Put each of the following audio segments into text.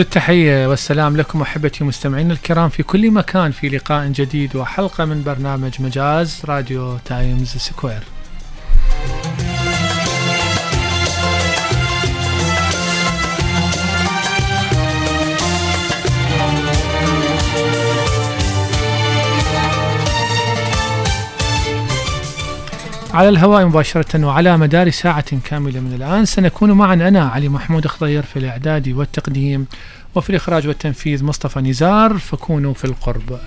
التحية والسلام لكم أحبتي مستمعين الكرام في كل مكان في لقاء جديد وحلقة من برنامج مجاز راديو تايمز سكوير. على الهواء مباشرة وعلى مدار ساعة كاملة من الآن. سنكون معا. أنا علي محمود خضير في الإعداد والتقديم وفي الإخراج والتنفيذ مصطفى نزار. فكونوا في القرب.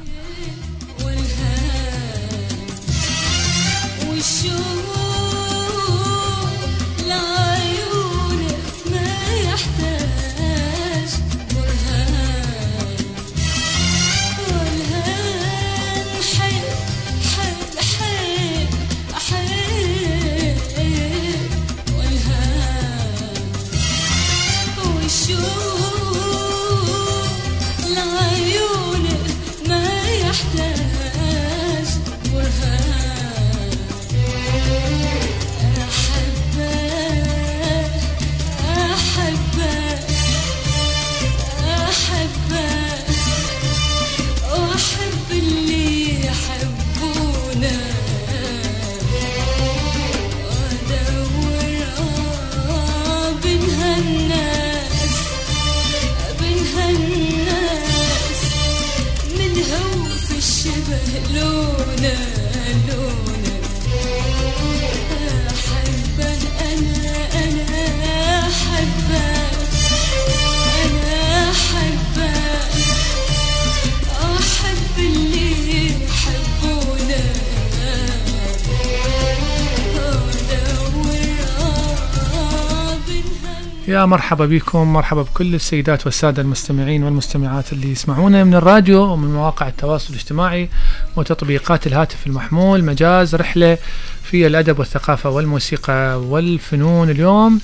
مرحبا بكم مرحبا بكل السيدات والسادة المستمعين والمستمعات اللي يسمعونا من الراديو ومن مواقع التواصل الاجتماعي وتطبيقات الهاتف المحمول مجاز رحلة في الأدب والثقافة والموسيقى والفنون. اليوم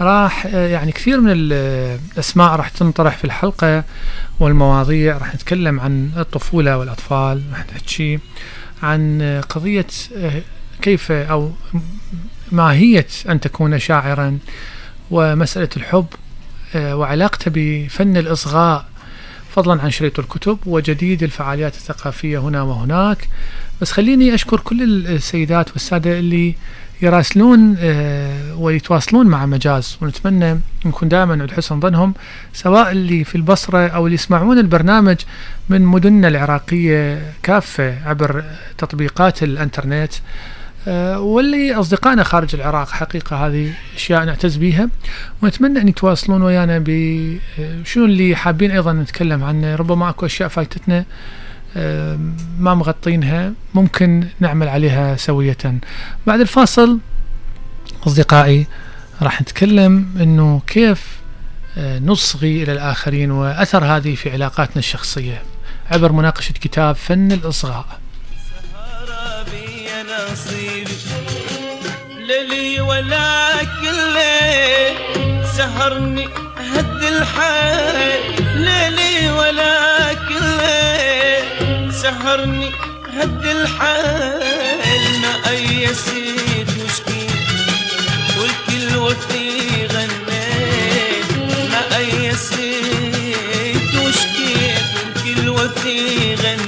راح يعني كثير من الأسماء راح تنطرح في الحلقة والمواضيع. راح نتكلم عن الطفولة والأطفال راح نحكي عن قضية كيف أو ماهية أن تكون شاعرا. ومسألة الحب وعلاقته بفن الإصغاء فضلا عن شريط الكتب وجديد الفعاليات الثقافية هنا وهناك. بس خليني أشكر كل السيدات والسادة اللي يراسلون ويتواصلون مع مجاز. ونتمنى نكون دائما عند حسن ظنهم سواء اللي في البصرة أو اللي يسمعون البرنامج من مدننا العراقية كافة عبر تطبيقات الإنترنت. واللي أصدقائنا خارج العراق حقيقة هذه أشياء نعتز بها ونتمنى أن يتواصلون ويانا بشنو اللي حابين أيضا نتكلم عنه ربما أكو أشياء فايتتنا ما مغطينها ممكن نعمل عليها سوية. بعد الفاصل أصدقائي راح نتكلم أنه كيف نصغي إلى الآخرين وأثر هذه في علاقاتنا الشخصية عبر مناقشة كتاب فن الإصغاء. للي ولا كل سهرني هد الحال ليلي ولا كل سهرني هد الحال ما أي سيد وشكي والكل وفي غنيت. ما أي سيد وشكي والكل وفي غنيت.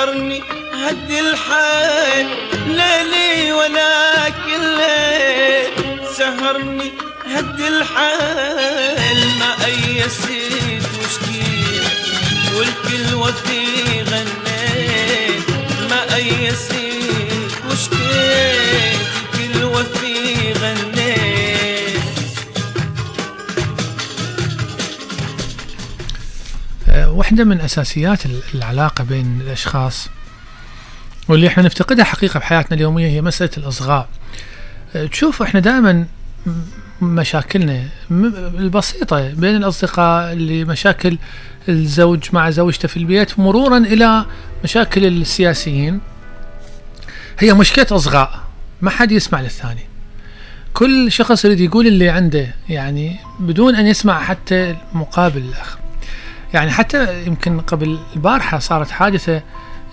سهرني هد الحال ليلي ولا كل ليل سهرني هد الحال ما أي سيد وشكيل والكل وفي غنيت ما أي سيد وشكيت واحدة من أساسيات ال- العلاقة بين الأشخاص واللي إحنا نفتقدها حقيقة بحياتنا اليومية هي مسألة الإصغاء. آه، تشوف إحنا دائما مشاكلنا البسيطة بين الأصدقاء اللي مشاكل الزوج مع زوجته في البيت مرورا إلى مشاكل السياسيين. هي مشكلة إصغاء ما حد يسمع للثاني. كل شخص يريد يقول اللي عنده يعني بدون أن يسمع حتى مقابل الآخر. يعني حتى يمكن قبل البارحة صارت حادثة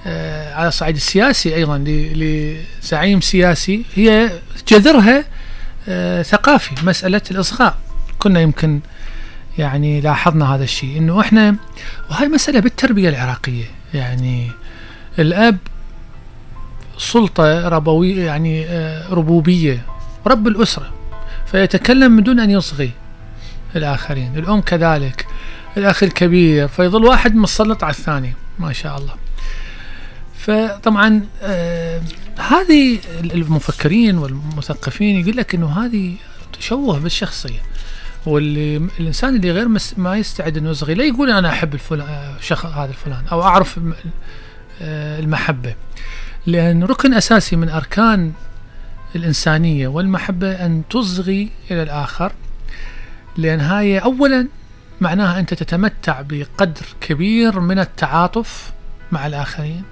آه، على الصعيد السياسي أيضا ل- لزعيم سياسي. هي جذرها آه، ثقافي مسألة الإصغاء. كنا يمكن يعني لاحظنا هذا الشيء إنه إحنا وهاي مسألة بالتربية العراقية. يعني الأب سلطة ربوية يعني آه، ربوبية رب الأسرة فيتكلم من دون أن يصغي الآخرين. الأم كذلك. الأخ الكبير. فيظل واحد مسلط على الثاني. ما شاء الله. فطبعا آه هذه المفكرين والمثقفين يقول لك إنه هذه تشوه بالشخصية. واللي الإنسان اللي غير ما يستعد إنه يصغي لا يقول أنا أحب الفلان شخص هذا الفلان أو أعرف آه، المحبة. لأن ركن أساسي من أركان الإنسانية والمحبة أن تصغي إلى الآخر. لأن هاي اولا معناها أنت تتمتع بقدر كبير من التعاطف مع الآخرين.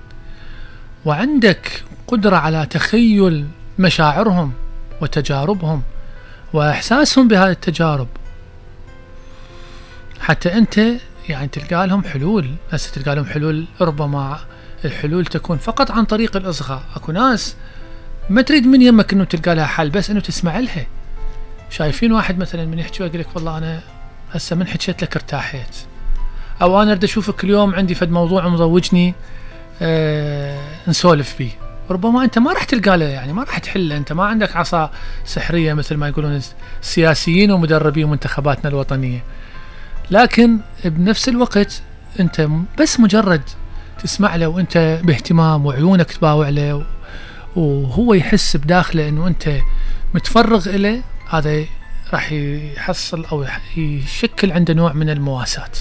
وعندك قدرة على تخيل مشاعرهم وتجاربهم وإحساسهم بهذه التجارب. حتى أنت يعني تلقى لهم حلول هسه تلقى لهم حلول ربما الحلول تكون فقط عن طريق الإصغاء. أكو ناس ما تريد من يمك إنه تلقى لها حل بس إنه تسمع لها. شايفين واحد مثلا من يحكي يقول لك والله أنا هسه من حكيت لك ارتاحيت. أو أنا أريد أشوفك اليوم عندي فد موضوع مزوجني آه نسولف بيه ربما أنت ما راح تلقى له يعني ما راح تحله. أنت ما عندك عصا سحرية مثل ما يقولون السياسيين ومدربي منتخباتنا الوطنية. لكن بنفس الوقت أنت بس مجرد تسمع له وأنت باهتمام وعيونك تباوع له وهو يحس بداخله إنه أنت متفرغ له هذا راح يحصل أو يشكل عنده نوع من المواساة.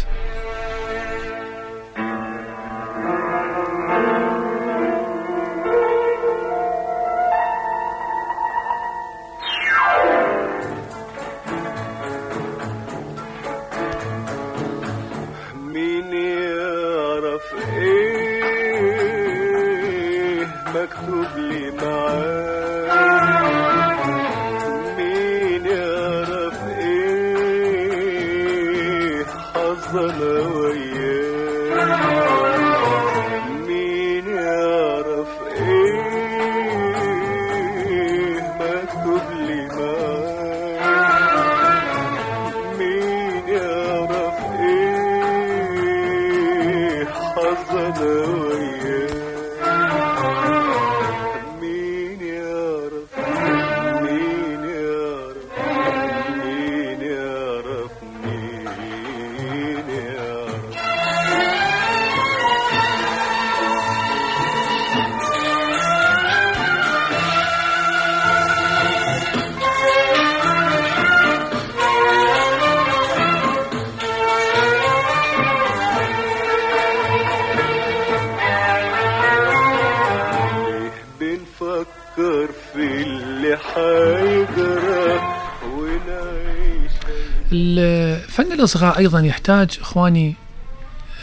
الإصغاء أيضا يحتاج إخواني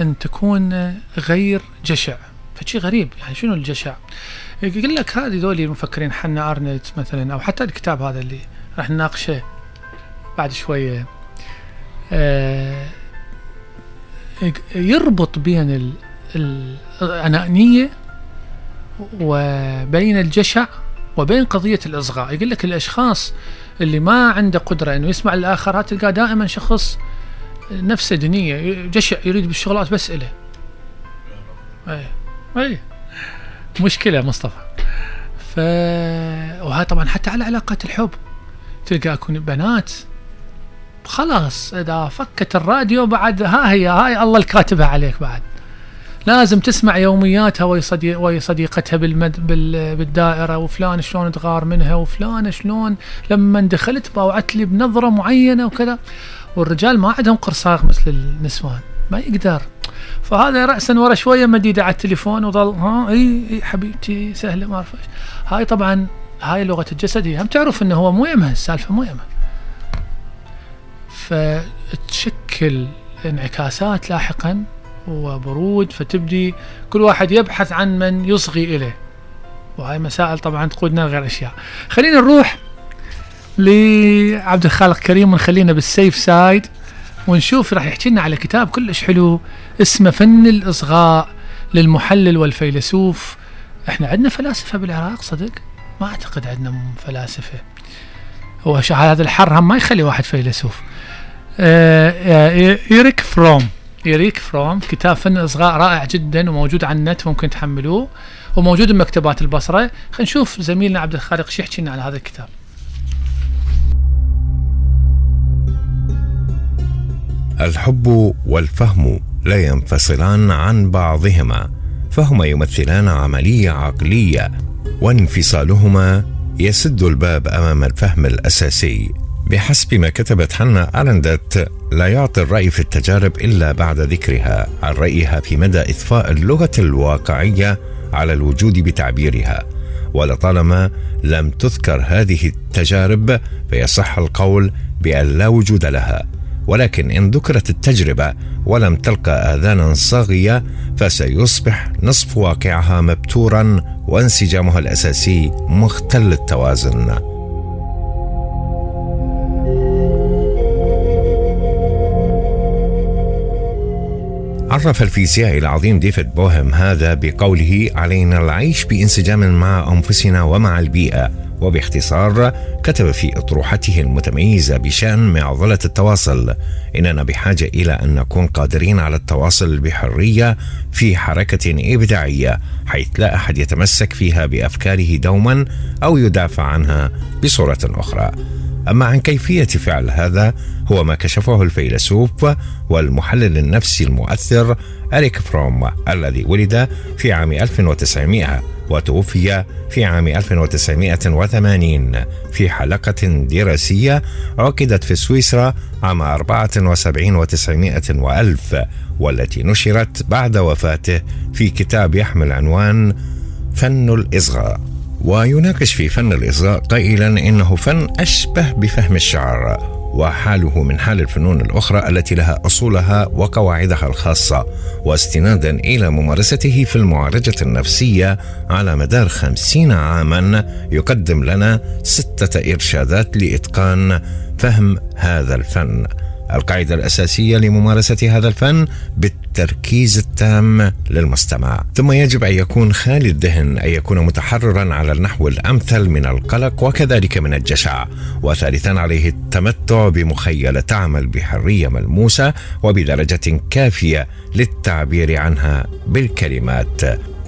أن تكون غير جشع فشي غريب يعني شنو الجشع؟ يقول لك هذه ذولي المفكرين حنا أرنت مثلا أو حتى الكتاب هذا اللي راح نناقشه بعد شوية آه، يربط بين ال- ال- الأنانية وبين الجشع وبين قضية الإصغاء. يقول لك الأشخاص اللي ما عنده قدرة إنه يسمع الآخر تلقاه دائما شخص نفسه دنية جشع يريد بالشغلات بس إله اي اي مشكلة مصطفى. ف وهذا طبعا حتى على علاقات الحب. تلقى أكون بنات خلاص إذا فكت الراديو بعد ها هي هاي الله الكاتبها عليك بعد. لازم تسمع يومياتها وهي صديقتها بالمد بال بالدائرة وفلان شلون تغار منها وفلان شلون لما دخلت باوعت لي بنظرة معينة وكذا. والرجال ما عندهم قرصاغ مثل النسوان ما يقدر. فهذا راسا ورا شوية مديدة على التليفون وظل ها إي إي حبيبتي سهلة ما أعرف هاي طبعا هاي لغة الجسد هي. هم تعرف إنه هو مو يمها السالفة مو يمها فتشكل انعكاسات لاحقا وبرود فتبدي كل واحد يبحث عن من يصغي إليه. وهاي مسائل طبعا تقودنا لغير أشياء. خلينا نروح لعبد الخالق كريم ونخلينا بال safe side ونشوف راح يحكي لنا على كتاب كلش حلو اسمه فن الإصغاء للمحلل والفيلسوف. إحنا عندنا فلاسفة بالعراق صدق؟ ما أعتقد عندنا فلاسفة. هو هذا الحر هم ما يخلي واحد فيلسوف. آه، آه، إيريك فروم. إيريك فروم كتاب فن الإصغاء رائع جدا وموجود على النت ممكن تحملوه. وموجود بمكتبات البصرة. خلينا نشوف زميلنا عبد الخالق شو يحكي لنا على هذا الكتاب. الحب والفهم لا ينفصلان عن بعضهما فهما يمثلان عملية عقلية وانفصالهما يسد الباب أمام الفهم الأساسي. بحسب ما كتبت حنا أرندت لا يعطي الرأي في التجارب إلا بعد ذكرها. عن رأيها في مدى إضفاء اللغة الواقعية على الوجود بتعبيرها. ولطالما لم تذكر هذه التجارب فيصح القول بأن لا وجود لها. ولكن إن ذكرت التجربة ولم تلقى آذانا صاغية فسيصبح نصف واقعها مبتورا وانسجامها الأساسي مختل التوازن. عرف الفيزيائي العظيم ديفيد بوهم هذا بقوله علينا العيش بانسجام مع أنفسنا ومع البيئة وباختصار كتب في أطروحته المتميزة بشأن معضلة التواصل. إننا بحاجة إلى أن نكون قادرين على التواصل بحرية في حركة إبداعية حيث لا أحد يتمسك فيها بأفكاره دوما أو يدافع عنها بصورة أخرى. أما عن كيفية فعل هذا هو ما كشفه الفيلسوف والمحلل النفسي المؤثر أريك فروم الذي ولد في عام 1900 وتوفي في عام 1980 في حلقة دراسية عقدت في سويسرا عام 74 و900 وألف والتي نشرت بعد وفاته في كتاب يحمل عنوان فن الإصغاء. ويناقش في فن الإصغاء قائلا إنه فن أشبه بفهم الشعر. وحاله من حال الفنون الأخرى التي لها أصولها وقواعدها الخاصة واستنادا إلى ممارسته في المعالجة النفسية على مدار خمسين عاما يقدم لنا ستة إرشادات لإتقان فهم هذا الفن. القاعدة الأساسية لممارسة هذا الفن بالتركيز التام للمستمع. ثم يجب أن يكون خالي الذهن أن يكون متحررا على النحو الأمثل من القلق وكذلك من الجشع. وثالثا عليه التمتع بمخيلة تعمل بحرية ملموسة وبدرجة كافية للتعبير عنها بالكلمات.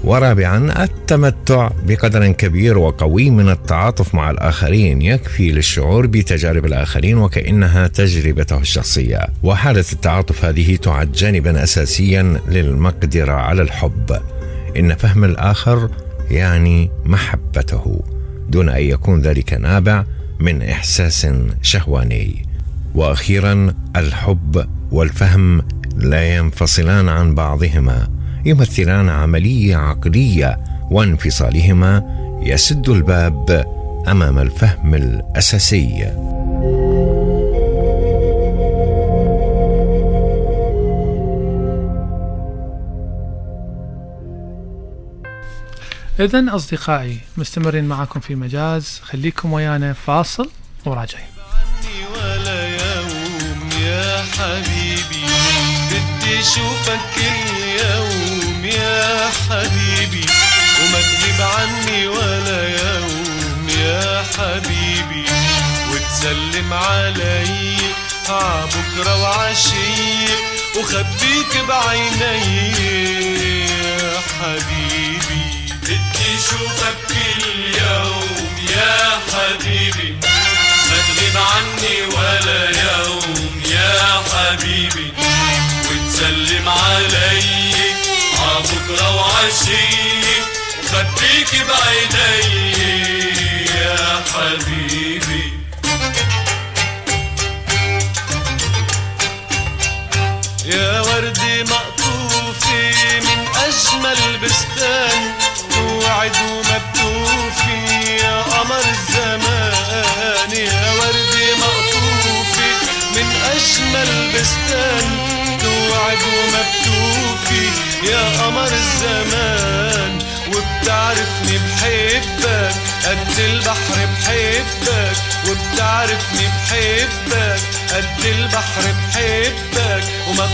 ورابعا التمتع بقدر كبير وقوي من التعاطف مع الآخرين يكفي للشعور بتجارب الآخرين وكأنها تجربته الشخصية. وحالة التعاطف هذه تعد جانبا اساسيا للمقدرة على الحب. إن فهم الآخر يعني محبته دون أن يكون ذلك نابع من إحساس شهواني. وأخيرا الحب والفهم لا ينفصلان عن بعضهما. يمثلان عملية عقلية وانفصالهما يسد الباب أمام الفهم الأساسي. إذا أصدقائي مستمرين معكم في مجاز. خليكم ويانا فاصل وراجعين. عني ولا يوم يا حبيبي. بدي اشوفك كل يوم يا حبيبي وما تغيب عني ولا يوم يا حبيبي. وتسلم علي عبكرة وعشية وخبيك بعيني يا حبيبي. بدي أشوفك كل يوم يا حبيبي ما تغيب عني ولا يوم يا حبيبي. وتسلم علي عبكرة وعشي وخبيك بعيني يا حبيبي. يا وردي مقطوفي من أجمل بستان توعد ومبتوفي يا قمر الزمان. يا وردي مقطوفي من أجمل بستان توعد ومبتوفي يا قمر الزمان وبتعرفني بحبك قد البحر بحبك وبتعرفني بحبك قد البحر بحبك وما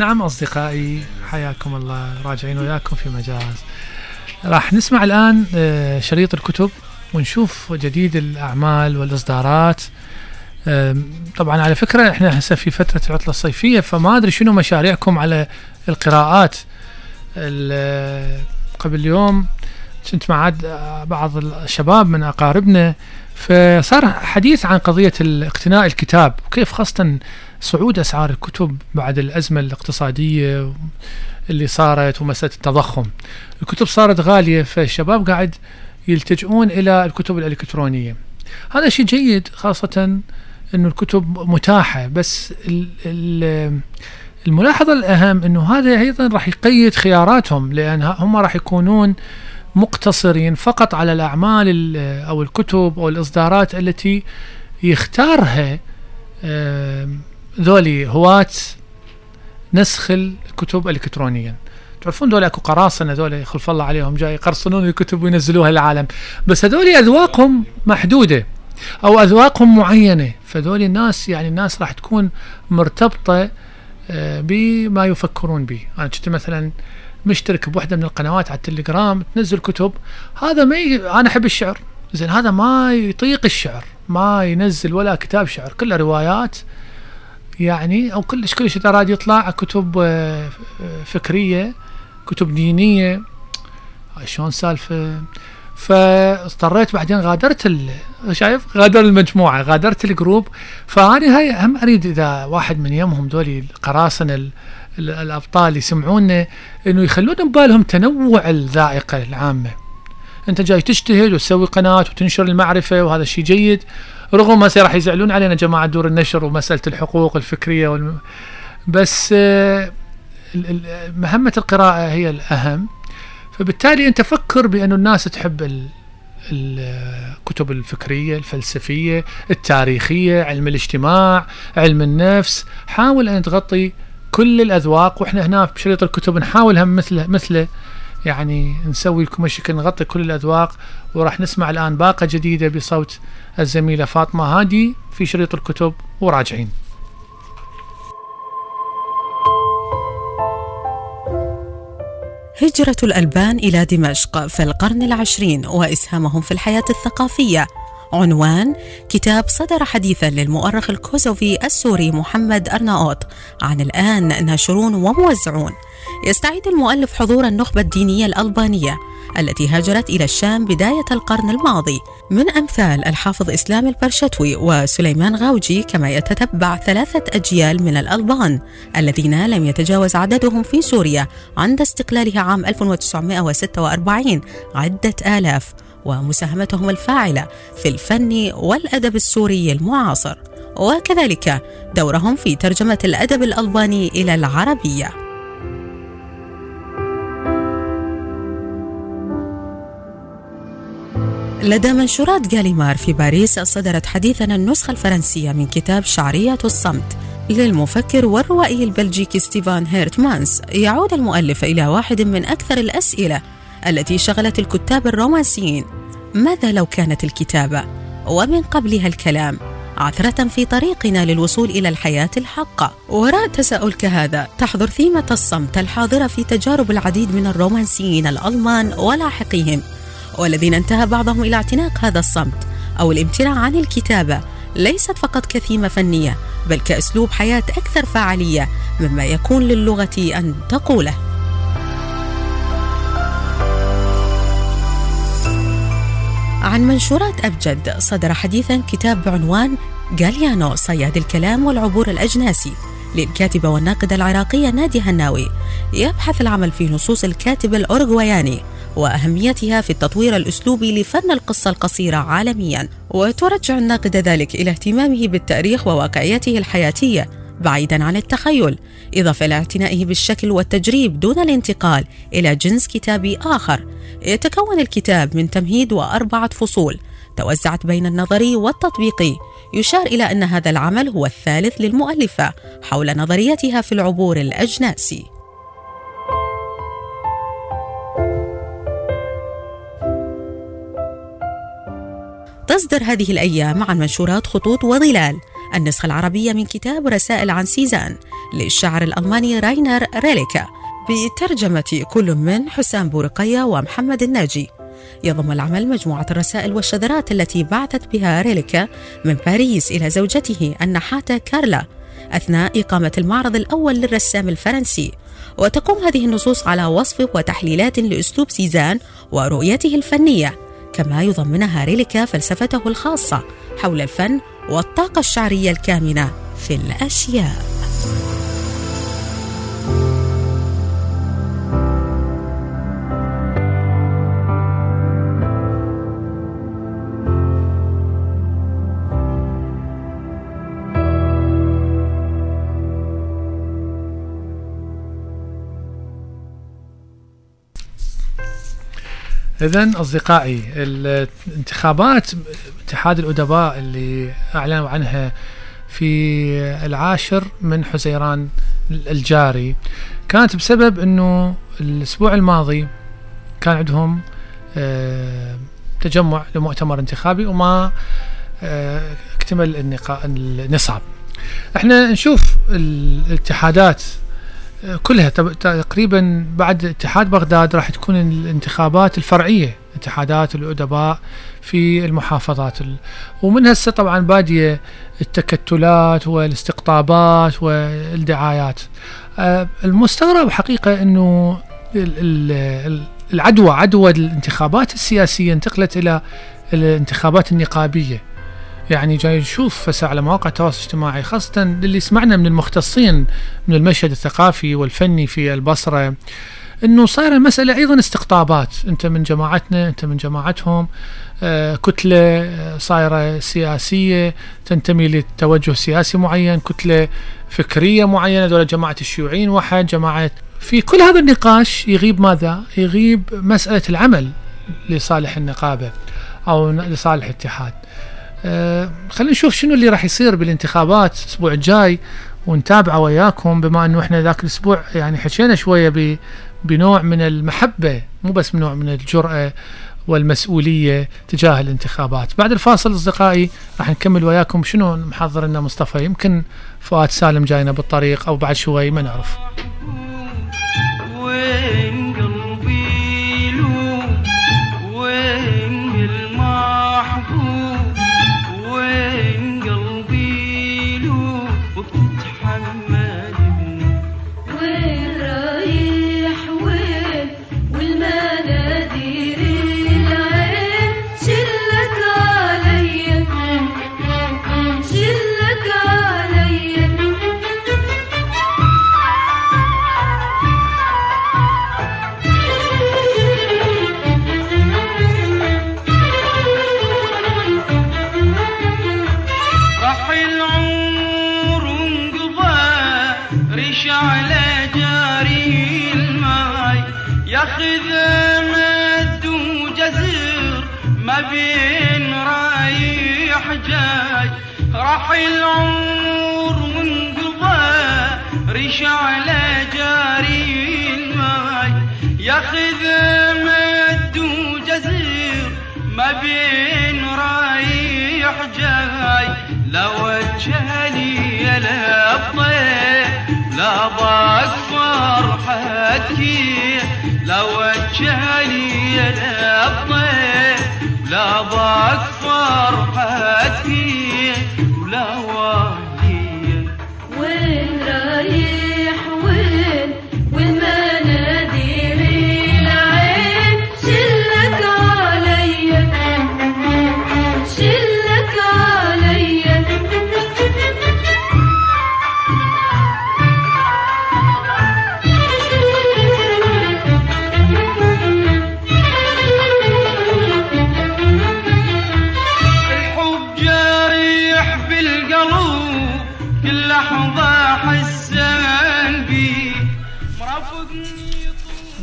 نعم أصدقائي حياكم الله راجعين وياكم في مجاز. راح نسمع الآن آه، شريط الكتب ونشوف جديد الأعمال والإصدارات. آم، طبعا على فكرة إحنا هسه في فترة العطلة الصيفية فما أدري شنو مشاريعكم على القراءات. ال- قبل يوم كنت مع بعض الشباب من أقاربنا فصار حديث عن قضية اقتناء الكتاب وكيف خاصة صعود أسعار الكتب بعد الأزمة الاقتصادية اللي صارت ومسألة التضخم. الكتب صارت غالية فالشباب قاعد يلتجئون إلى الكتب الإلكترونية. هذا شيء جيد خاصة أنه الكتب متاحة بس ال ال الملاحظة الأهم أنه هذا أيضا راح يقيد خياراتهم لأن هم راح يكونون مقتصرين فقط على الأعمال ال- أو الكتب أو الإصدارات التي يختارها ذولي هواة نسخ الكتب الكترونيا تعرفون دول أكو قراصنة ذول خلف الله عليهم جاي يقرصنون الكتب وينزلوها للعالم. بس هذول أذواقهم محدودة أو أذواقهم معينة. فذول الناس يعني الناس راح تكون مرتبطة آه، بما يفكرون به. أنا كنت مثلا مشترك بوحدة من القنوات على التليجرام تنزل كتب. هذا ما ي... أنا أحب الشعر. زين هذا ما يطيق الشعر. ما ينزل ولا كتاب شعر. كله روايات. يعني أو كلش كلش إذا راد يطلع كتب آه، فكرية كتب دينية. شلون سالفة؟ فاضطريت بعدين غادرت. شايف؟ غادر المجموعة غادرت الجروب. فأنا هاي هم أريد إذا واحد من يمهم دولي القراصنه ال... ال- الأبطال يسمعونا إنه يخلون ببالهم تنوع الذائقة العامة. أنت جاي تجتهد وتسوي قناة وتنشر المعرفة وهذا الشيء جيد. رغم هسه راح يزعلون علينا جماعة دور النشر ومسألة الحقوق الفكرية والم... بس آه، ال- ال- مهمة القراءة هي الأهم. فبالتالي أنت فكر بانه الناس تحب ال- الكتب الفكرية الفلسفية التاريخية علم الاجتماع علم النفس. حاول أن تغطي كل الأذواق. وإحنا هنا بشريط الكتب نحاول هم مثله مثله يعني نسوي لكم شكل نغطي كل الأذواق وراح نسمع الآن باقة جديدة بصوت الزميلة فاطمة. هادي في شريط الكتب وراجعين. هجرة الألبان إلى دمشق في القرن العشرين وإسهامهم في الحياة الثقافية. عنوان كتاب صدر حديثا للمؤرخ الكوزوفي السوري محمد أرناؤوط. عن الآن ناشرون وموزعون. يستعيد المؤلف حضور النخبة الدينية الألبانية التي هاجرت إلى الشام بداية القرن الماضي. من أمثال الحافظ إسلام البرشتوي وسليمان غاوجي كما يتتبع ثلاثة أجيال من الألبان الذين لم يتجاوز عددهم في سوريا عند استقلالها عام 1946 عدة آلاف. ومساهمتهم الفاعلة في الفن والأدب السوري المعاصر. وكذلك دورهم في ترجمة الأدب الألباني إلى العربية. لدى منشورات جاليمار في باريس صدرت حديثا النسخة الفرنسية من كتاب شعرية الصمت. للمفكر والروائي البلجيكي ستيفان هيرتمانس يعود المؤلف إلى واحد من أكثر الأسئلة التي شغلت الكتاب الرومانسيين. ماذا لو كانت الكتابة؟ ومن قبلها الكلام. عثرة في طريقنا للوصول إلى الحياة الحقة. وراء تساؤل كهذا تحضر ثيمة الصمت الحاضرة في تجارب العديد من الرومانسيين الألمان ولاحقيهم. والذين انتهى بعضهم إلى اعتناق هذا الصمت أو الامتناع عن الكتابة. ليست فقط كثيمة فنية بل كأسلوب حياة أكثر فعالية مما يكون للغة أن تقوله. عن منشورات أبجد صدر حديثا كتاب بعنوان غاليانو صياد الكلام والعبور الأجناسي للكاتبة والناقدة العراقية نادي هناوي. يبحث العمل في نصوص الكاتب الأورغواياني وأهميتها في التطوير الأسلوبي لفن القصة القصيرة عالميا. وترجع الناقد ذلك إلى اهتمامه بالتاريخ وواقعيته الحياتية. بعيدا عن التخيل إضافة إلى اعتنائه بالشكل والتجريب دون الانتقال إلى جنس كتابي آخر. يتكون الكتاب من تمهيد وأربعة فصول توزعت بين النظري والتطبيقي. يشار إلى أن هذا العمل هو الثالث للمؤلفة حول نظريتها في العبور الأجناسي. تصدر هذه الأيام عن منشورات خطوط وظلال. النسخة العربية من كتاب رسائل عن سيزان للشاعر الألماني راينر ريلكه بترجمة كل من حسام بورقية ومحمد الناجي. يضم العمل مجموعة الرسائل والشذرات التي بعث بها ريلكه من باريس إلى زوجته النحاتة كارلا أثناء إقامة المعرض الأول للرسام الفرنسي. وتقوم هذه النصوص على وصف وتحليلات لأسلوب سيزان ورؤيته الفنية. كما يضمنها ريلكه فلسفته الخاصة حول الفن والطاقة الشعرية الكامنة في الأشياء. اذا أصدقائي الانتخابات اتحاد الأدباء اللي أعلنوا عنها في العاشر من حزيران الجاري كانت بسبب إنه الأسبوع الماضي كان عندهم آه، تجمع لمؤتمر انتخابي وما آه، اكتمل النصاب. إحنا نشوف الاتحادات كلها. تقريبا بعد اتحاد بغداد راح تكون الانتخابات الفرعية اتحادات الأدباء في المحافظات ال... ومن هسه طبعا بادية التكتلات والاستقطابات والدعايات. آه، المستغرب حقيقة إنه ال- ال- ال- العدوى عدوى الانتخابات السياسية انتقلت إلى الانتخابات النقابية. يعني جاي نشوف هسه على مواقع التواصل الاجتماعي خاصة اللي سمعنا من المختصين من المشهد الثقافي والفني في البصرة إنه صايرة المسألة أيضا استقطابات أنت من جماعتنا أنت من جماعتهم آه كتلة آه، صايرة سياسية تنتمي لتوجه سياسي معين كتلة فكرية معينة دولة جماعة الشيوعيين واحد جماعة في كل هذا النقاش يغيب ماذا؟ يغيب مسألة العمل لصالح النقابة أو لصالح الاتحاد خلينا نشوف شنو اللي راح يصير بالانتخابات الأسبوع الجاي ونتابعه وياكم بما إنه إحنا ذاك الأسبوع يعني حكينا شوية بنوع من المحبة مو بس نوع من الجرأة والمسؤولية تجاه الانتخابات. بعد الفاصل أصدقائي راح نكمل وياكم شنو محضر لنا مصطفى يمكن فؤاد سالم جاينا بالطريق أو بعد شوي ما نعرف. وين راح العمر وانقضى ريش على جاري الماي. ياخذ مد وجزر ما بين رايح جاي. لا وجهني يا لبطي لا ضاق فرحتي. لا وجهني يا لبطي لا ضاق فرحتي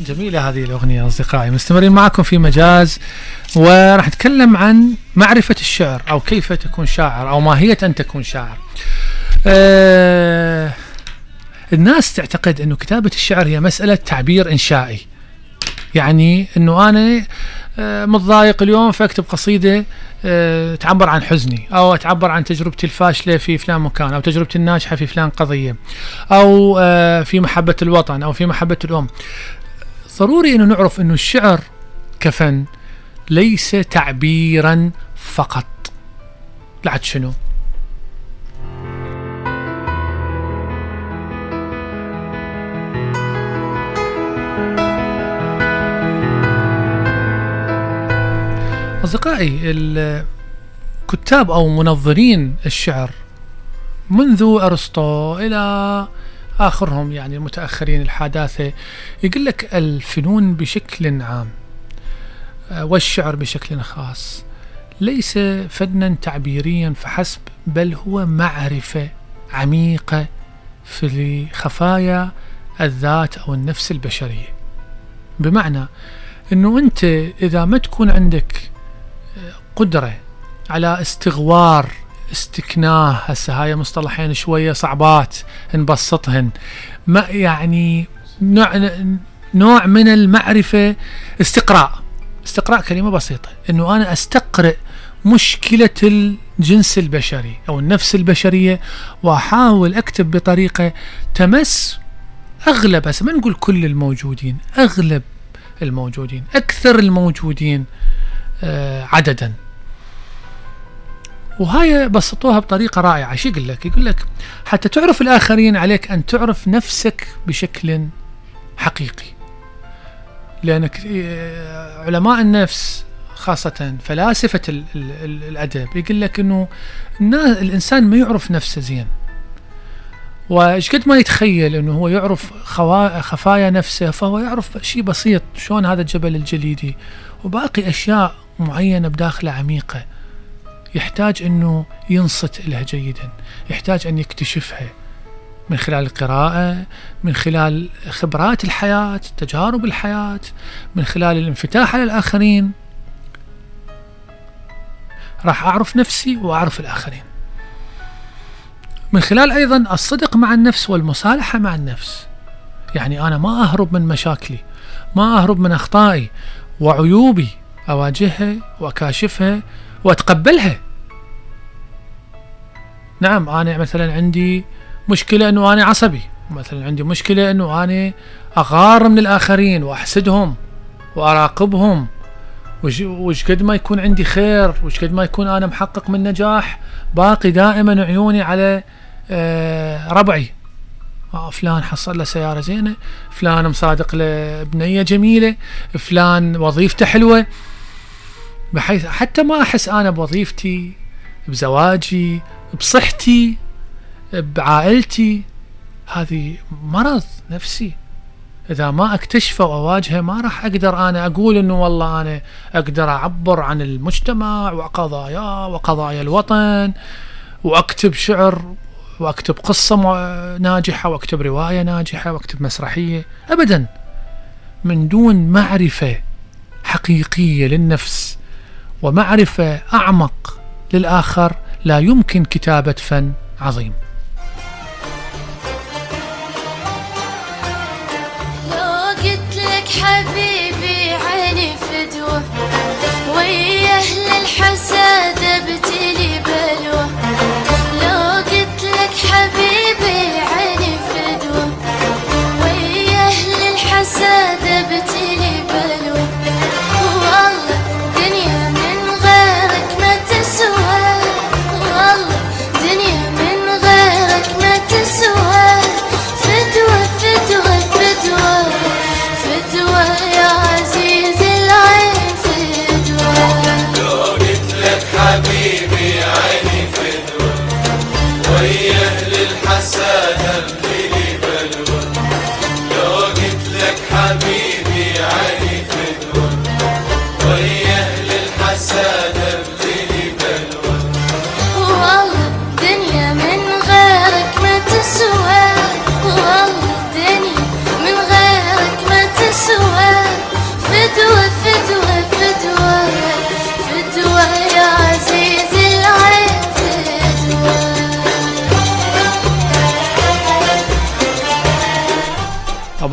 جميلة هذه الأغنية أصدقائي. مستمرين معكم في مجاز وراح نتكلم عن معرفة الشعر أو كيف تكون شاعر أو ماهية أن تكون شاعر. آه الناس تعتقد أنه كتابة الشعر هي مسألة تعبير إنشائي. يعني أنه أنا آه متضايق اليوم فأكتب قصيدة آه تعبر عن حزني أو تعبر عن تجربتي الفاشلة في فلان مكان أو تجربتي الناجحة في فلان قضية أو آه في محبة الوطن أو في محبة الأم. ضروري إنه نعرف إنه الشعر كفن ليس تعبيرا فقط. لعد شنو؟ أصدقائي الكتاب أو منظرين الشعر منذ أرسطو إلى آخرهم يعني المتأخرين الحداثة يقول لك الفنون بشكل عام آه، والشعر بشكل خاص ليس فنا تعبيريا فحسب بل هو معرفة عميقة في خفايا الذات أو النفس البشرية. بمعنى أنه أنت إذا ما تكون عندك آه، قدرة على استغوار استكناه. هسه هاي مصطلحين شوية صعبات نبسطهن. ما يعني نوع نوع من المعرفة استقراء. استقراء كلمة بسيطة. إنه أنا استقرأ مشكلة الجنس البشري أو النفس البشرية وأحاول أكتب بطريقة تمس أغلب هسه ما نقول كل الموجودين أغلب الموجودين أكثر الموجودين آه عددا. وهاي بسطوها بطريقة رائعة. شو يقول لك؟ يقول لك حتى تعرف الآخرين عليك أن تعرف نفسك بشكل حقيقي. لأنك آه، علماء النفس خاصة فلاسفة ال ال ال الأدب يقول لك أنه الإنسان ما يعرف نفسه زين. وإيش قد ما يتخيل إنه هو يعرف خفايا نفسه فهو يعرف شيء بسيط شلون هذا الجبل الجليدي وباقي أشياء معينة بداخله عميقة. يحتاج إنه ينصت لها جيدا يحتاج أن يكتشفها من خلال القراءة من خلال خبرات الحياة تجارب الحياة من خلال الانفتاح على الآخرين. راح أعرف نفسي وأعرف الآخرين. من خلال أيضا الصدق مع النفس والمصالحة مع النفس. يعني أنا ما أهرب من مشاكلي ما أهرب من أخطائي وعيوبي أواجهها وأكاشفها وأتقبلها. نعم أنا مثلا عندي مشكلة أنه أنا عصبي. مثلا عندي مشكلة أنه أنا أغار من الآخرين وأحسدهم وأراقبهم. وش, قد ما يكون عندي خير؟ وش قد ما يكون أنا محقق من نجاح؟ باقي دائما عيوني على آه ربعي. آه فلان حصل له سيارة زينة فلان مصادق له بنية جميلة فلان وظيفته حلوة. بحيث حتى ما أحس أنا بوظيفتي بزواجي بصحتي بعائلتي. هذه مرض نفسي. إذا ما أكتشفه وأواجهه ما راح أقدر أنا أقول إنه والله أنا أقدر أعبر عن المجتمع وقضاياه وقضايا الوطن وأكتب شعر وأكتب قصة ناجحة وأكتب رواية ناجحة وأكتب مسرحية. ابدا. من دون معرفة حقيقية للنفس ومعرفة أعمق للآخر لا يمكن كتابة فن عظيم.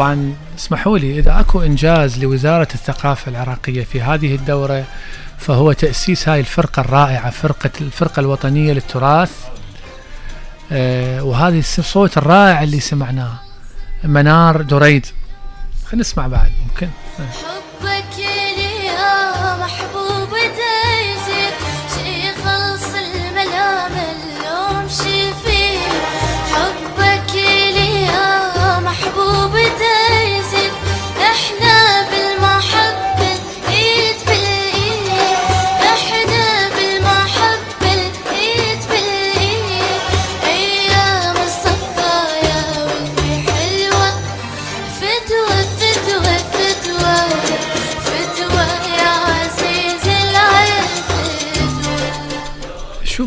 طبعا اسمحوا لي إذا أكو إنجاز لوزارة الثقافة العراقية في هذه الدورة فهو تأسيس هاي الفرقة الرائعة فرقة الفرقة الوطنية للتراث. آه وهذه الصوت الرائع اللي سمعناه منار دريد. خلينا نسمع بعد ممكن؟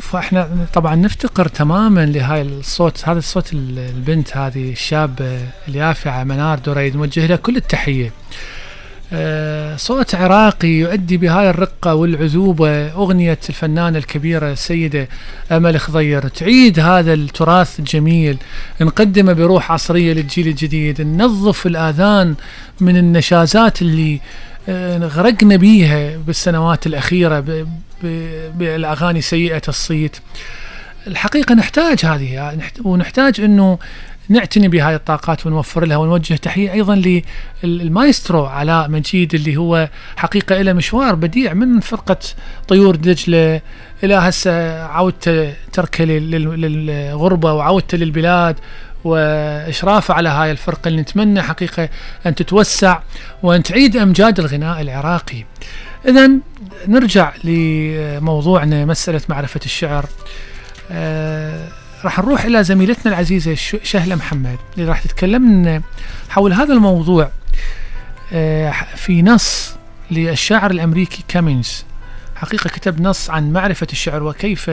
فتوى شوف إحنا طبعا نفتقر تماما لهاي الصوت هذا الصوت ال- البنت هذه الشابة اليافعة منار دريد نوجه لها كل التحية. آه، صوت عراقي يؤدي بهاي الرقة والعذوبة أغنية الفنانة الكبيرة السيدة أمل خضير. تعيد هذا التراث الجميل نقدمه بروح عصرية للجيل الجديد. ننظف الآذان من النشازات اللي غرقنا بيها بالسنوات الأخيرة بالأغاني سيئة الصيت. الحقيقة نحتاج هذه نحت- ونحتاج أنه نعتني بهاي الطاقات ونوفر لها ونوجه تحية أيضا للمايسترو علاء مجيد اللي هو حقيقة له مشوار بديع من فرقة طيور دجلة إلى هسه عودته تركة لل- لل- للغربة وعودته للبلاد وإشرافه على هاي الفرقة اللي نتمنى حقيقة أن تتوسع وأن تعيد أمجاد الغناء العراقي. إذا نرجع لموضوعنا مسألة معرفة الشعر. آه راح نروح إلى زميلتنا العزيزة ش- شهلة محمد اللي راح تتكلم لنا حول هذا الموضوع آه في نص للشاعر الأمريكي كامينز حقيقة كتب نص عن معرفة الشعر وكيف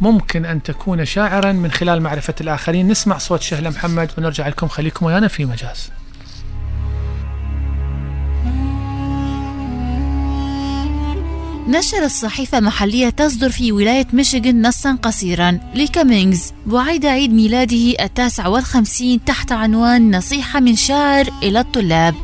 ممكن أن تكون شاعرا من خلال معرفة الآخرين. نسمع صوت شهلة محمد ونرجع لكم. خليكم ويانا في مجاز. نشرت صحيفة محلية تصدر في ولاية ميشيغان نصا قصيرا لكامينجز بعيد عيد ميلاده التاسع والخمسين تحت عنوان نصيحة من شاعر إلى الطلاب.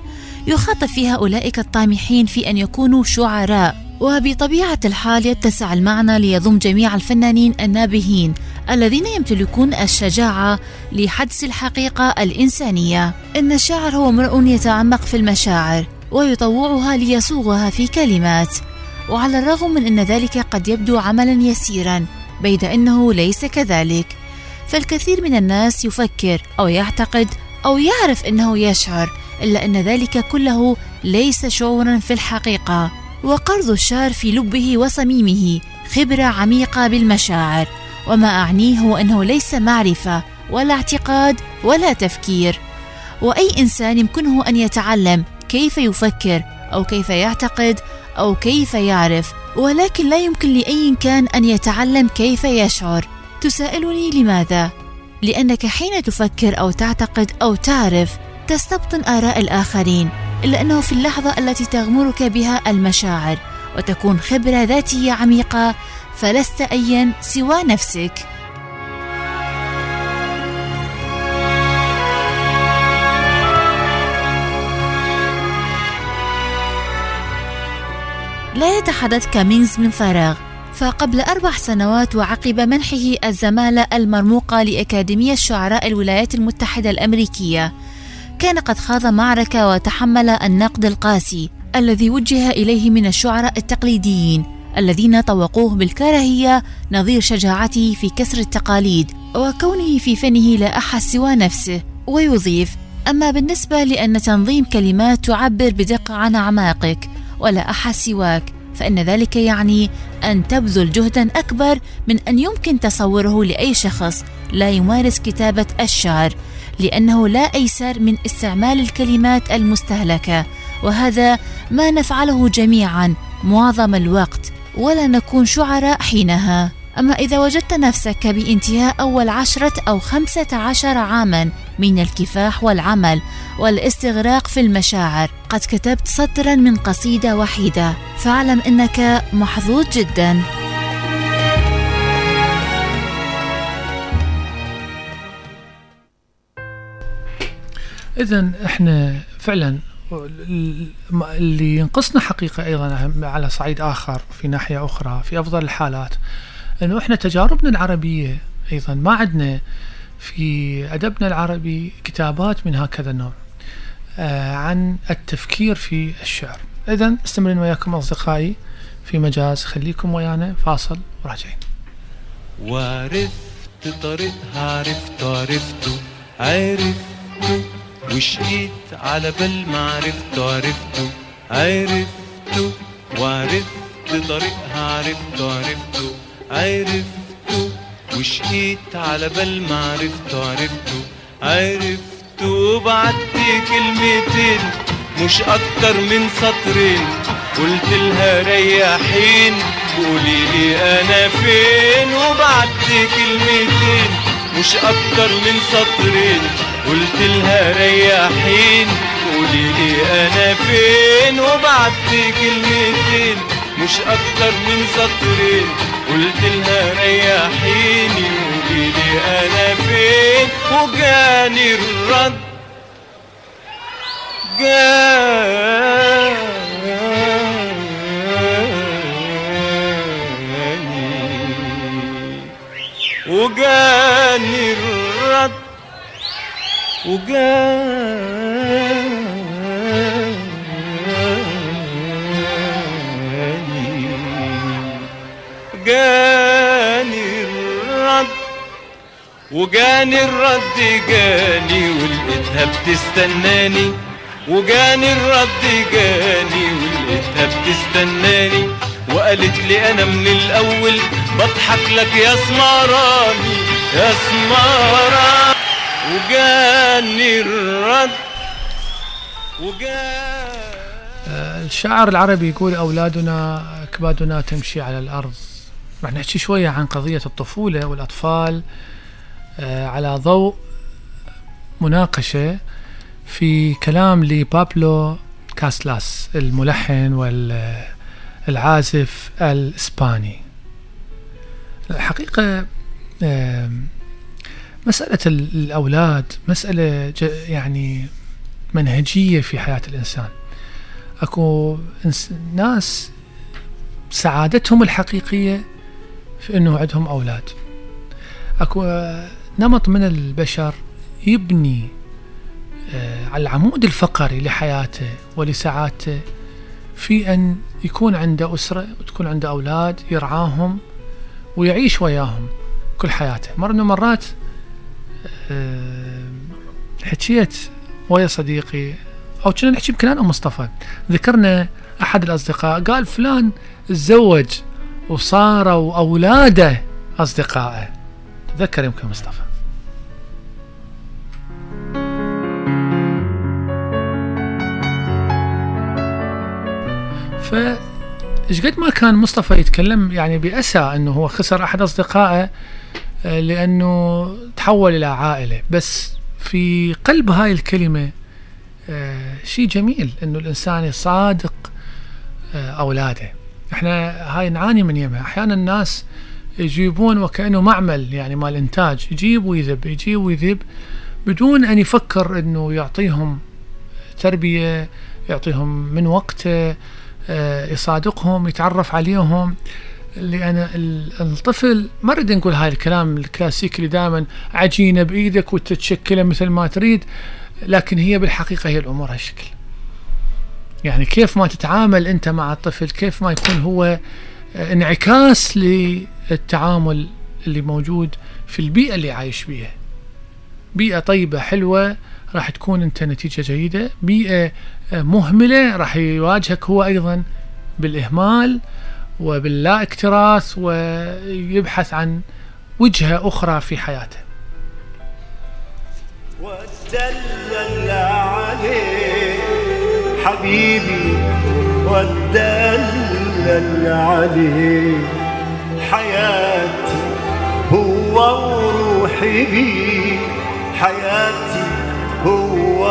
يخاطب فيها أولئك الطامحين في أن يكونوا شعراء. وبطبيعة الحال يتسع المعنى ليضم جميع الفنانين النابهين الذين يمتلكون الشجاعة لحدس الحقيقة الإنسانية. إن الشاعر هو امرؤ يتعمق في المشاعر ويطوعها ليصوغها في كلمات. وعلى الرغم من أن ذلك قد يبدو عملا يسيرا بيد أنه ليس كذلك. فالكثير من الناس يفكر أو يعتقد أو يعرف أنه يشعر إلا أن ذلك كله ليس شعورا في الحقيقة. وقرض الشعر في لبه وصميمه خبرة عميقة بالمشاعر. وما أعنيه أنه ليس معرفة ولا اعتقاد ولا تفكير. وأي إنسان يمكنه أن يتعلم كيف يفكر أو كيف يعتقد أو كيف يعرف. ولكن لا يمكن لأي كان أن يتعلم كيف يشعر. تسائلني لماذا؟ لأنك حين تفكر أو تعتقد أو تعرف تستبطن آراء الآخرين. إلا أنه في اللحظة التي تغمرك بها المشاعر وتكون خبرة ذاتية عميقة فلست أيا سوى نفسك. لا يتحدث كامينز من فراغ فقبل أربع سنوات وعقب منحه الزمالة المرموقة لأكاديمية شعراء الولايات المتحدة الأمريكية كان قد خاض معركة وتحمل النقد القاسي الذي وجه إليه من الشعراء التقليديين الذين طوقوه بالكراهية نظير شجاعته في كسر التقاليد وكونه في فنه لا أحد سوى نفسه ويضيف أما بالنسبة لأن تنظيم كلمات تعبر بدقة عن أعماقك ولا أحد سواك فإن ذلك يعني أن تبذل جهدا أكبر من أن يمكن تصوره لأي شخص لا يمارس كتابة الشعر. لأنه لا أيسر من استعمال الكلمات المستهلكة وهذا ما نفعله جميعا معظم الوقت ولا نكون شعراء حينها. أما إذا وجدت نفسك بانتهاء أول عشرة أو خمسة عشر عاما من الكفاح والعمل والاستغراق في المشاعر قد كتبت سطرا من قصيدة وحيدة. فاعلم أنك محظوظ جدا. اذا إحنا فعلا ال- ال- اللي ينقصنا حقيقة أيضا على صعيد آخر في ناحية أخرى في أفضل الحالات إنه إحنا تجاربنا العربية أيضا ما عندنا في أدبنا العربي كتابات من هكذا النوع آه عن التفكير في الشعر. اذا استمرين وياكم أصدقائي في مجاز خليكم ويانا فاصل وراجعين. وعرفت طريقها عرفته عرفته عرفته وشقيت على بال ما عرفته عرفته عرفته وعرفت طريقها عرفته عرفته عرفته وشقيت على بال ما عرفته عرفته عرفته وبعدي كلمتين مش أكتر من سطرين. قلت لها ريحين قولي لي أنا فين؟ وبعت كلمتين مش أكتر من سطرين. قلت لها ريحين قولي لي أنا فين؟ وبعت كلمتين مش أكتر من سطرين. قلت لها ريحيني قولي لي أنا فين؟ وجاني الرد. جاني. وجاني الرد. وجاني جاني الرد وجاني الرد جاني ولقيتها بتستناني وجاني الرد جاني ولقيتها بتستناني وقالت لي أنا من الأول بضحك لك يا سمراني يا سمراني. وجاني الرد وجاني الشاعر العربي يقول أولادنا أكبادنا تمشي على الأرض. راح نحكي شوية عن قضية الطفولة والأطفال آه، على ضوء مناقشة في كلام لبابلو كاسلاس الملحن والعازف الإسباني. الحقيقة مسألة ال- الأولاد مسألة يعني منهجية في حياة الإنسان. إنس- ناس سعادتهم الحقيقية في إنه عندهم أولاد. أكو آه، نمط من البشر يبني آه، على العمود الفقري لحياته ولسعادته في أن يكون عنده أسرة وتكون عنده أولاد يرعاهم ويعيش وياهم كل حياته. المرات آه، حكيت ويا صديقي أو كنا نحكي يمكن أنا ومصطفى ذكرنا أحد الأصدقاء قال فلان تزوج وصاروا اولاده أصدقائه. تذكر يمكن مصطفى. ف إيش قد ما كان مصطفى يتكلم يعني بأسى إنه هو خسر أحد أصدقائه آه، لأنه تحول إلى عائلة. بس في قلب هاي الكلمة آه، شيء جميل إنه الإنسان يصادق آه، أولاده. إحنا هاي نعاني من يمها. أحيانا الناس يجيبون وكأنه معمل يعني مال إنتاج. يجيب ويذب يجيب ويذب بدون أن يفكر إنه يعطيهم تربية يعطيهم من وقته يصادقهم يتعرف عليهم. لأن ال- الطفل ما نريد نقول هاي الكلام الكلاسيكي اللي دائما عجينة بإيدك وتتشكله مثل ما تريد لكن هي بالحقيقة هي الأمور هالشكل. يعني كيف ما تتعامل أنت مع الطفل كيف ما يكون هو انعكاس للتعامل اللي موجود في البيئة اللي عايش بيها. بيئة طيبة حلوة راح تكون أنت نتيجة جيدة. بيئة مهملة راح يواجهك هو أيضا بالإهمال. وباللا اكتراث ويبحث عن وجهة أخرى في حياته. والدلل عليه حبيبي والدلل عليه حياتي هو وروحي بي. حياتي هو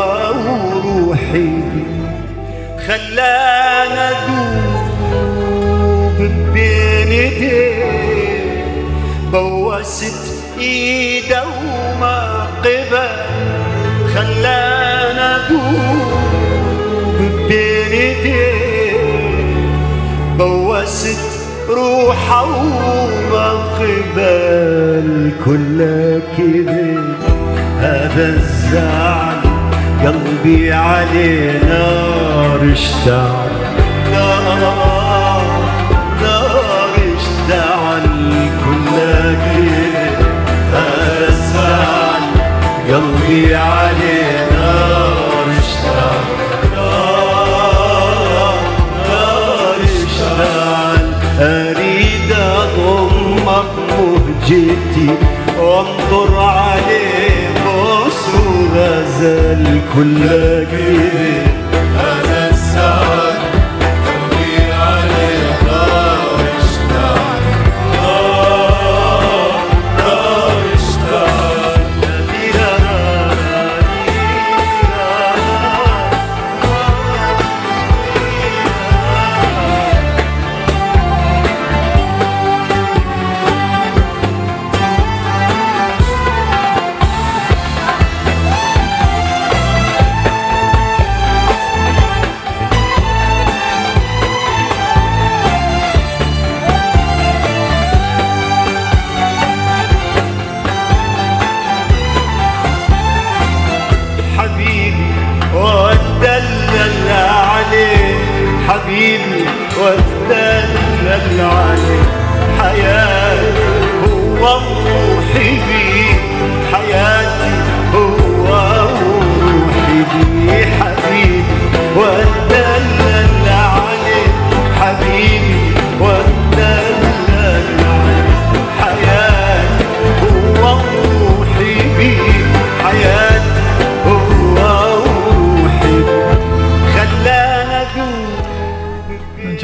وروحي بي. خلانا أدوب بين ايديه بوست إيده وما قبل خلانا دوب بين ايديه بوست روحه وما قبل كله كذب. هذا الزعل قلبي عليه نار اشتعل قلبي عليه نار اريد اضمك عليه غزل كل كذب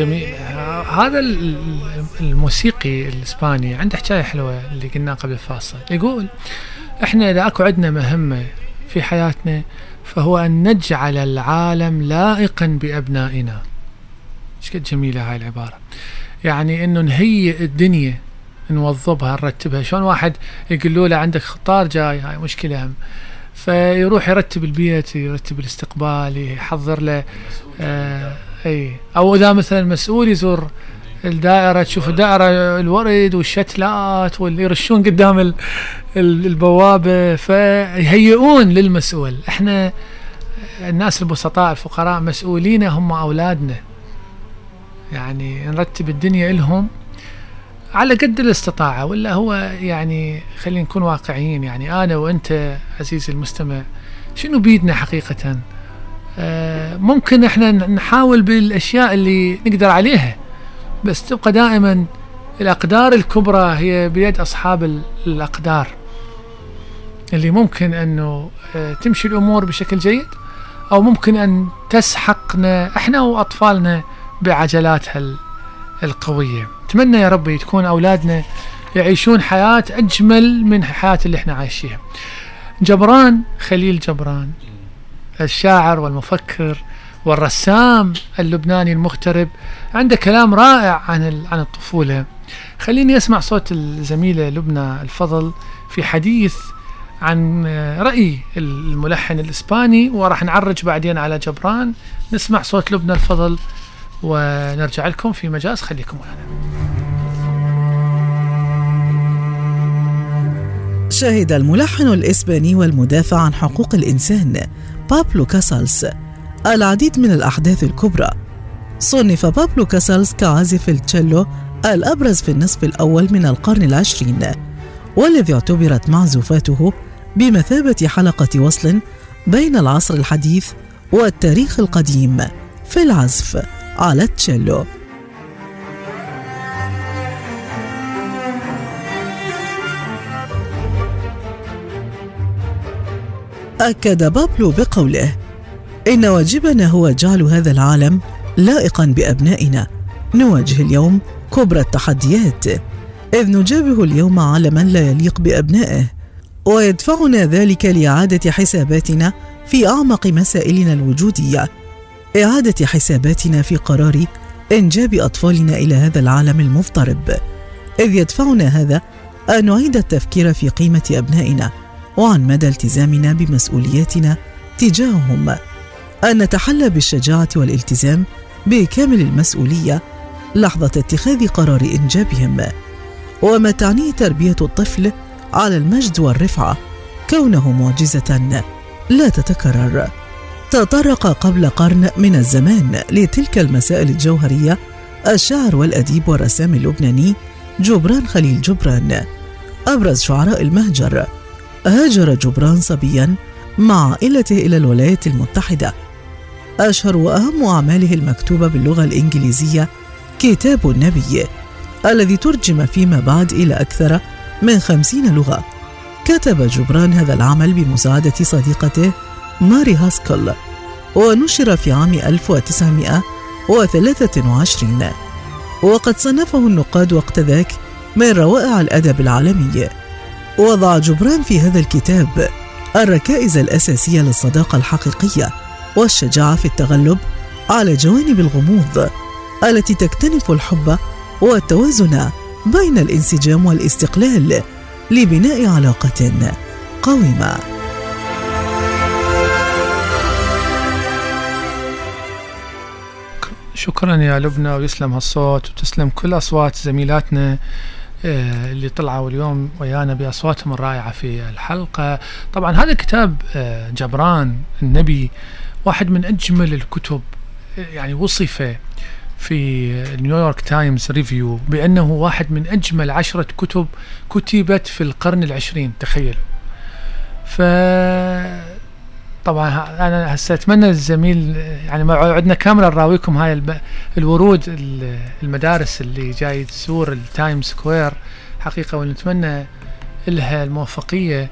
جميل. هذا ال- الموسيقي الإسباني عنده حكاية حلوة اللي قلناها قبل الفاصل. يقول إحنا إذا أكو عندنا مهمة في حياتنا فهو أن نجعل العالم لائقا بأبنائنا. إيش قد جميلة هاي العبارة. يعني إنه نهيئ الدنيا نوظبها نرتبها. شلون واحد يقول له عندك خطار جاي هاي مشكلة هم. فيروح يرتب البيت يرتب الاستقبال يحضر له آه أي. أو إذا مثلا مسؤول يزور الدائرة تشوف الدائرة الورد والشتلات واللي يرشون قدام ال- ال- البوابة فيهيئون للمسؤول. إحنا الناس البسطاء الفقراء مسؤولين هم أولادنا. يعني نرتب الدنيا لهم على قد الاستطاعة ولا هو يعني خلينا نكون واقعيين. يعني أنا وأنت عزيزي المستمع شنو بيدنا حقيقة؟ ممكن إحنا نحاول بالأشياء اللي نقدر عليها بس تبقى دائما الأقدار الكبرى هي بيد أصحاب ال- الأقدار. اللي ممكن أنه آه، تمشي الأمور بشكل جيد أو ممكن أن تسحقنا إحنا وأطفالنا بعجلاتها ال- القوية. أتمنى يا ربي تكون أولادنا يعيشون حياة أجمل من الحياة اللي إحنا عايشيها جبران خليل جبران. الشاعر والمفكر والرسام اللبناني المغترب عنده كلام رائع عن عن الطفولة. خليني أسمع صوت الزميلة لبنى الفضل في حديث عن رأي الملحن الإسباني وراح نعرج بعدين على جبران. نسمع صوت لبنى الفضل ونرجع لكم في مجاز. خليكم معنا شهد الملحن الإسباني والمدافع عن حقوق الإنسان بابلو كاسالس العديد من الأحداث الكبرى. صنف بابلو كاسالس كعازف التشيلو الأبرز في النصف الأول من القرن العشرين والذي اعتبرت معزوفاته بمثابة حلقة وصل بين العصر الحديث والتاريخ القديم في العزف على التشيلو. أكد بابلو بقوله: إن واجبنا هو جعل هذا العالم لائقا بأبنائنا. نواجه اليوم كبرى التحديات، إذ نجابه اليوم عالما لا يليق بأبنائه، ويدفعنا ذلك لإعادة حساباتنا في أعمق مسائلنا الوجودية. إعادة حساباتنا في قرار إنجاب أطفالنا إلى هذا العالم المضطرب، إذ يدفعنا هذا أن نعيد التفكير في قيمة أبنائنا. وعن مدى التزامنا بمسؤولياتنا تجاههم. أن نتحلى بالشجاعة والالتزام بكامل المسؤولية لحظة اتخاذ قرار إنجابهم. وما تعنيه تربية الطفل على المجد والرفعة. كونه معجزة لا تتكرر. تطرق قبل قرن من الزمان لتلك المسائل الجوهرية الشاعر والأديب والرسام اللبناني جبران خليل جبران. أبرز شعراء المهجر. هاجر جبران صبيا مع عائلته إلى الولايات المتحدة. أشهر وأهم أعماله المكتوبة باللغة الإنجليزية كتاب النبي الذي ترجم فيما بعد إلى أكثر من خمسين لغة. كتب جبران هذا العمل بمساعدة صديقته ماري هاسكل ونشر في عام 1923 وقد صنفه النقاد وقت ذاك من روائع الأدب العالمي. وضع جبران في هذا الكتاب الركائز الأساسية للصداقة الحقيقية والشجاعة في التغلب على جوانب الغموض التي تكتنف الحب والتوازن بين الانسجام والاستقلال لبناء علاقة قويمة. شكرا يا لبنى ويسلم هالصوت وتسلم كل أصوات زميلاتنا اللي طلعوا اليوم ويانا بأصواتهم الرائعة في الحلقة. طبعا هذا كتاب آه، جبران النبي واحد من أجمل الكتب آه، يعني وصف في نيويورك تايمز ريفيو بأنه واحد من أجمل عشرة كتب كتبت في القرن العشرين تخيلوا. طبعا أنا هسه أتمنى الزميل يعني ما عندنا كاميرا نراويكم هاي. الورود ال- المدارس اللي جاي تزور التايم سكوير. حقيقة ونتمنى لها الموفقية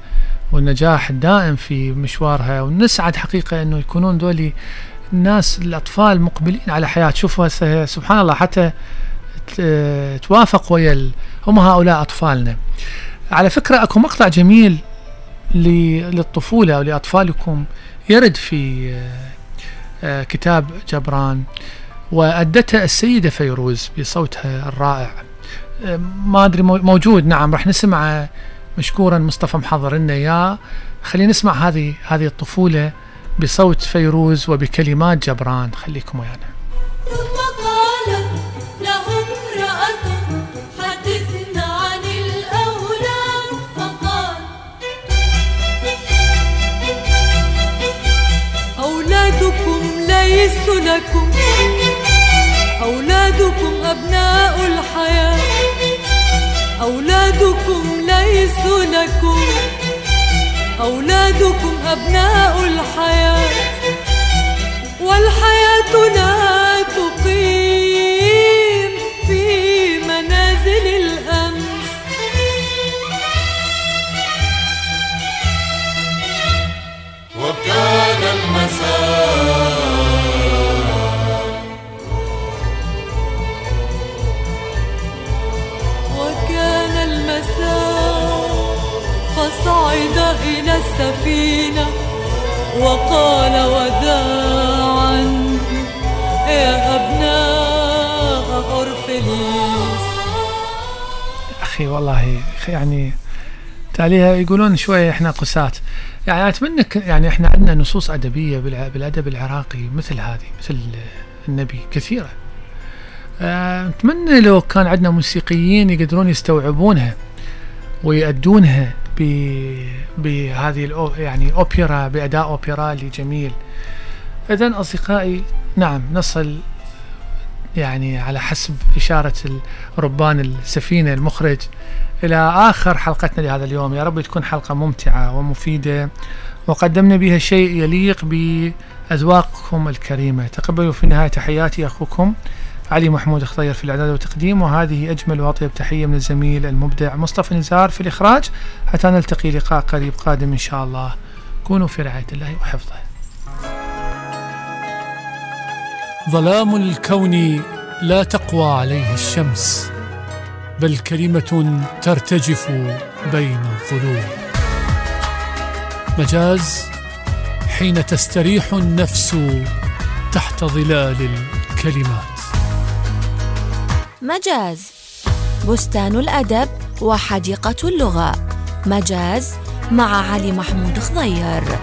والنجاح الدائم في مشوارها. ونسعد حقيقة إنه يكونون دولي الناس الأطفال مقبلين على حياة. شوفوا سبحان الله حتى توافق ويا هم هؤلاء أطفالنا. على فكرة أكو مقطع جميل للطفولة ولأطفالكم يرد في آه، آه، كتاب جبران وأدتها السيدة فيروز بصوتها الرائع. آه، ما أدري مو- موجود. نعم راح نسمعه مشكورا. مصطفى محضر لنا إياه. خلينا نسمع هذه هذه الطفولة بصوت فيروز وبكلمات جبران. خليكم ويانا. ليسوا لكم؟ أولادكم أبناء الحياة. أولادكم ليسوا لكم. أولادكم أبناء الحياة. والحياة لا تقيم فصعد إلى السفينة وقال وداعا يا أبناء أورفليس أخي والله يعني تاليها يقولون شوية إحنا قساة. يعني أتمنى يعني إحنا عندنا نصوص أدبية بالأدب العراقي مثل هذه مثل النبي كثيرة. آه، أتمنى لو كان عندنا موسيقيين يقدرون يستوعبونها ويأدونها. بهذه الأو يعني أوبرا بأداء أوبرالي جميل إذا أصدقائي نعم نصل يعني على حسب إشارة ربان السفينة المخرج إلى آخر حلقتنا لهذا اليوم. يا رب تكون حلقة ممتعة ومفيدة. وقدمنا بها شيء يليق بأذواقكم الكريمة. تقبلوا في النهاية. تحياتي أخوكم. علي محمود خضير في الإعداد والتقديم وهذه أجمل وأطيب تحية من الزميل المبدع مصطفى نزار في الإخراج. حتى نلتقي لقاء قريب قادم إن شاء الله. كونوا في رعاية الله وحفظه. ظلام الكون لا تقوى عليه الشمس بل كلمة ترتجف بين الظلوم. مجاز حين تستريح النفس تحت ظلال الكلمات. مجاز. بستان الأدب وحديقة اللغة. مجاز مع علي محمود خضير.